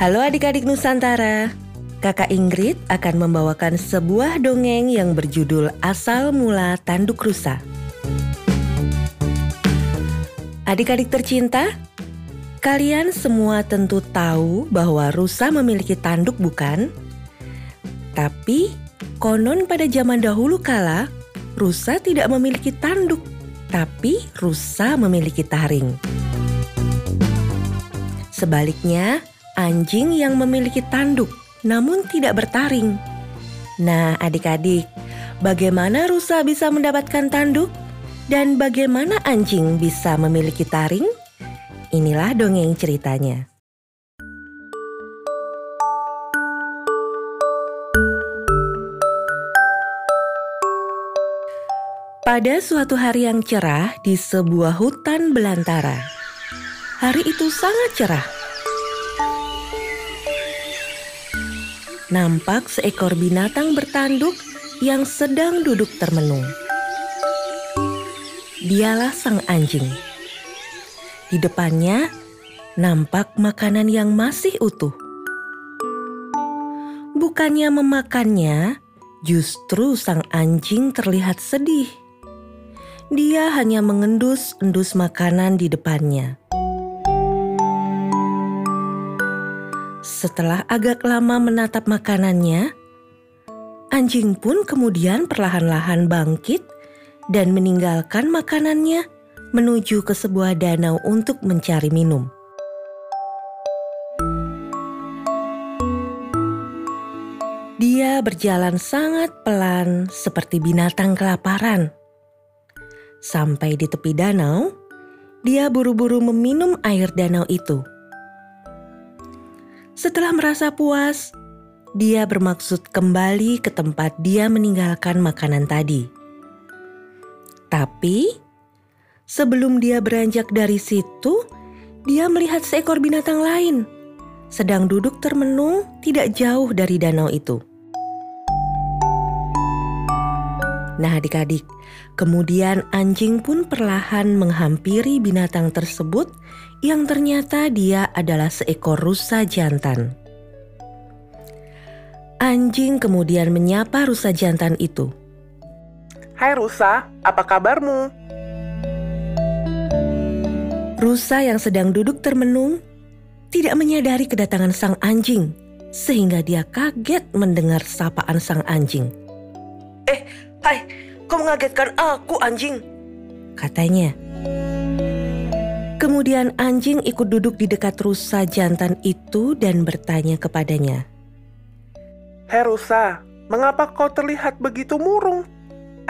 Halo adik-adik Nusantara. Kakak Ingrid akan membawakan sebuah dongeng yang berjudul Asal Mula Tanduk Rusa. Adik-adik tercinta, kalian semua tentu tahu bahwa rusa memiliki tanduk bukan? Tapi konon pada zaman dahulu kala, rusa tidak memiliki tanduk, tapi rusa memiliki taring. Sebaliknya, anjing yang memiliki tanduk namun tidak bertaring. Nah, adik-adik, bagaimana rusa bisa mendapatkan tanduk dan bagaimana anjing bisa memiliki taring? Inilah dongeng ceritanya. Pada suatu hari yang cerah di sebuah hutan belantara. Hari itu sangat cerah nampak seekor binatang bertanduk yang sedang duduk termenung. Dialah sang anjing. Di depannya nampak makanan yang masih utuh. Bukannya memakannya, justru sang anjing terlihat sedih. Dia hanya mengendus-endus makanan di depannya. Setelah agak lama menatap makanannya, anjing pun kemudian perlahan-lahan bangkit dan meninggalkan makanannya menuju ke sebuah danau untuk mencari minum. Dia berjalan sangat pelan seperti binatang kelaparan. Sampai di tepi danau, dia buru-buru meminum air danau itu. Setelah merasa puas, dia bermaksud kembali ke tempat dia meninggalkan makanan tadi. Tapi sebelum dia beranjak dari situ, dia melihat seekor binatang lain sedang duduk termenung tidak jauh dari danau itu. Nah, adik-adik, kemudian anjing pun perlahan menghampiri binatang tersebut yang ternyata dia adalah seekor rusa jantan. Anjing kemudian menyapa rusa jantan itu. Hai rusa, apa kabarmu? Rusa yang sedang duduk termenung tidak menyadari kedatangan sang anjing, sehingga dia kaget mendengar sapaan sang anjing. Eh, hai, kau mengagetkan aku anjing, katanya. Kemudian anjing ikut duduk di dekat rusa jantan itu dan bertanya kepadanya. Hei rusa, mengapa kau terlihat begitu murung?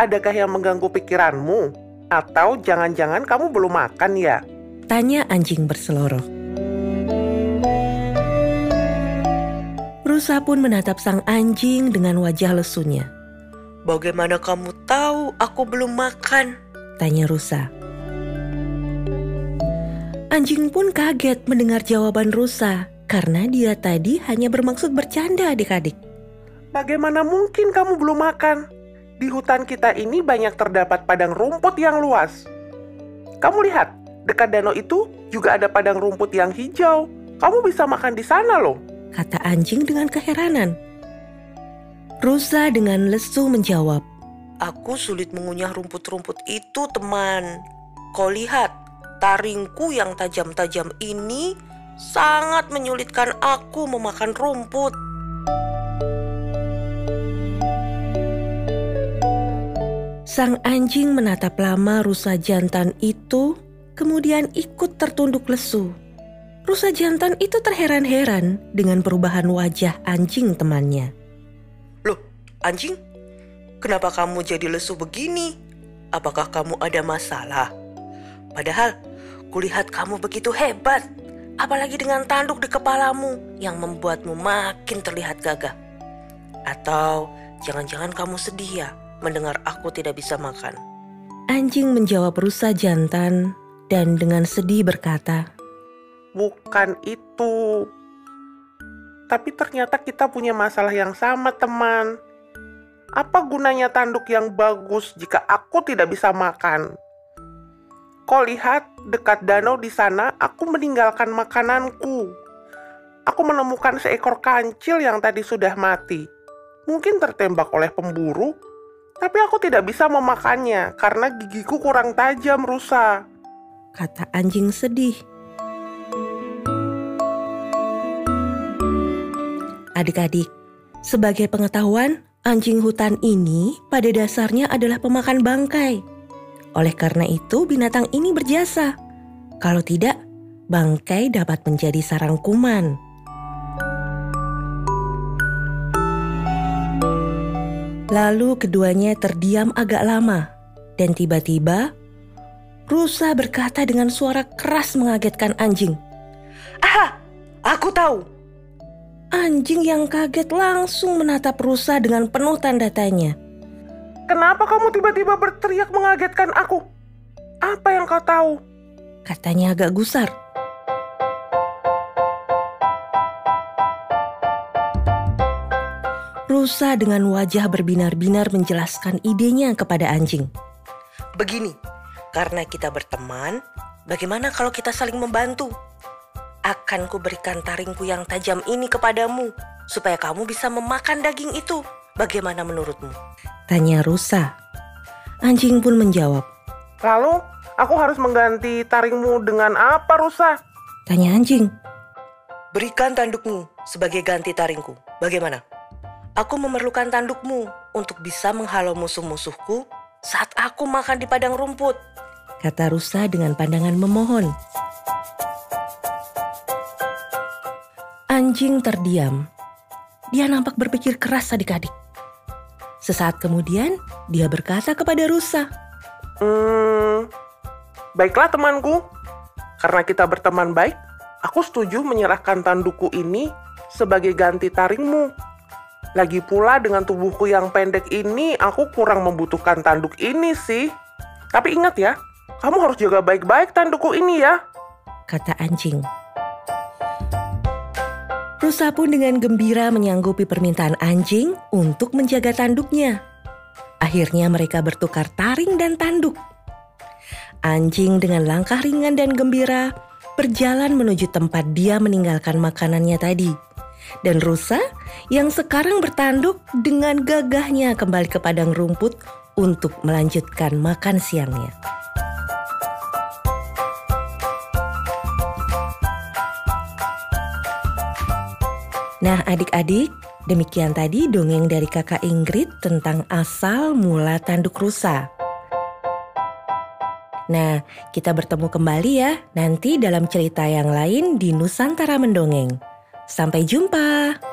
Adakah yang mengganggu pikiranmu? Atau jangan-jangan kamu belum makan ya? Tanya anjing berseloroh. Rusa pun menatap sang anjing dengan wajah lesunya. Bagaimana kamu tahu aku belum makan? Tanya rusa. Anjing pun kaget mendengar jawaban rusa karena dia tadi hanya bermaksud bercanda adik-adik. Bagaimana mungkin kamu belum makan? Di hutan kita ini banyak terdapat padang rumput yang luas. Kamu lihat, dekat danau itu juga ada padang rumput yang hijau. Kamu bisa makan di sana loh. Kata anjing dengan keheranan. Rusa dengan lesu menjawab. Aku sulit mengunyah rumput-rumput itu teman. Kau lihat, Taringku yang tajam-tajam ini sangat menyulitkan aku memakan rumput. Sang anjing menatap lama rusa jantan itu, kemudian ikut tertunduk lesu. Rusa jantan itu terheran-heran dengan perubahan wajah anjing temannya. Anjing, kenapa kamu jadi lesu begini? Apakah kamu ada masalah? Padahal Kulihat kamu begitu hebat, apalagi dengan tanduk di kepalamu yang membuatmu makin terlihat gagah. Atau jangan-jangan kamu sedih ya mendengar aku tidak bisa makan. Anjing menjawab rusa jantan dan dengan sedih berkata, Bukan itu. Tapi ternyata kita punya masalah yang sama teman. Apa gunanya tanduk yang bagus jika aku tidak bisa makan? Kau lihat, dekat danau di sana aku meninggalkan makananku. aku menemukan seekor kancil yang tadi sudah mati. Mungkin tertembak oleh pemburu, tapi aku tidak bisa memakannya karena gigiku kurang tajam rusa. Kata anjing sedih. Adik-adik, sebagai pengetahuan, anjing hutan ini pada dasarnya adalah pemakan bangkai. Oleh karena itu, binatang ini berjasa. Kalau tidak, bangkai dapat menjadi sarang kuman. Lalu keduanya terdiam agak lama, dan tiba-tiba rusa berkata dengan suara keras mengagetkan anjing. Ah, aku tahu. Anjing yang kaget langsung menatap rusa dengan penuh tanda tanya. Kenapa kamu tiba-tiba berteriak mengagetkan aku? Apa yang kau tahu? Katanya agak gusar. Rusa dengan wajah berbinar-binar menjelaskan idenya kepada anjing. Begini, karena kita berteman, bagaimana kalau kita saling membantu? Akan kuberikan taringku yang tajam ini kepadamu, supaya kamu bisa memakan daging itu. Bagaimana menurutmu? Tanya rusa. Anjing pun menjawab. Lalu, aku harus mengganti taringmu dengan apa, Rusa? Tanya anjing. Berikan tandukmu sebagai ganti taringku. Bagaimana? Aku memerlukan tandukmu untuk bisa menghalau musuh-musuhku saat aku makan di padang rumput. Kata rusa dengan pandangan memohon. Anjing terdiam. Dia nampak berpikir keras adik-adik. Sesaat kemudian, dia berkata kepada rusa. Hmm, baiklah temanku. Karena kita berteman baik, aku setuju menyerahkan tandukku ini sebagai ganti taringmu. Lagi pula dengan tubuhku yang pendek ini, aku kurang membutuhkan tanduk ini sih. Tapi ingat ya, kamu harus jaga baik-baik tandukku ini ya. Kata anjing. Rusa pun dengan gembira menyanggupi permintaan anjing untuk menjaga tanduknya. Akhirnya mereka bertukar taring dan tanduk. Anjing dengan langkah ringan dan gembira berjalan menuju tempat dia meninggalkan makanannya tadi dan rusa yang sekarang bertanduk dengan gagahnya kembali ke padang rumput untuk melanjutkan makan siangnya. Nah, adik-adik, demikian tadi dongeng dari Kakak Ingrid tentang asal mula tanduk rusa. Nah, kita bertemu kembali ya nanti dalam cerita yang lain di Nusantara Mendongeng. Sampai jumpa.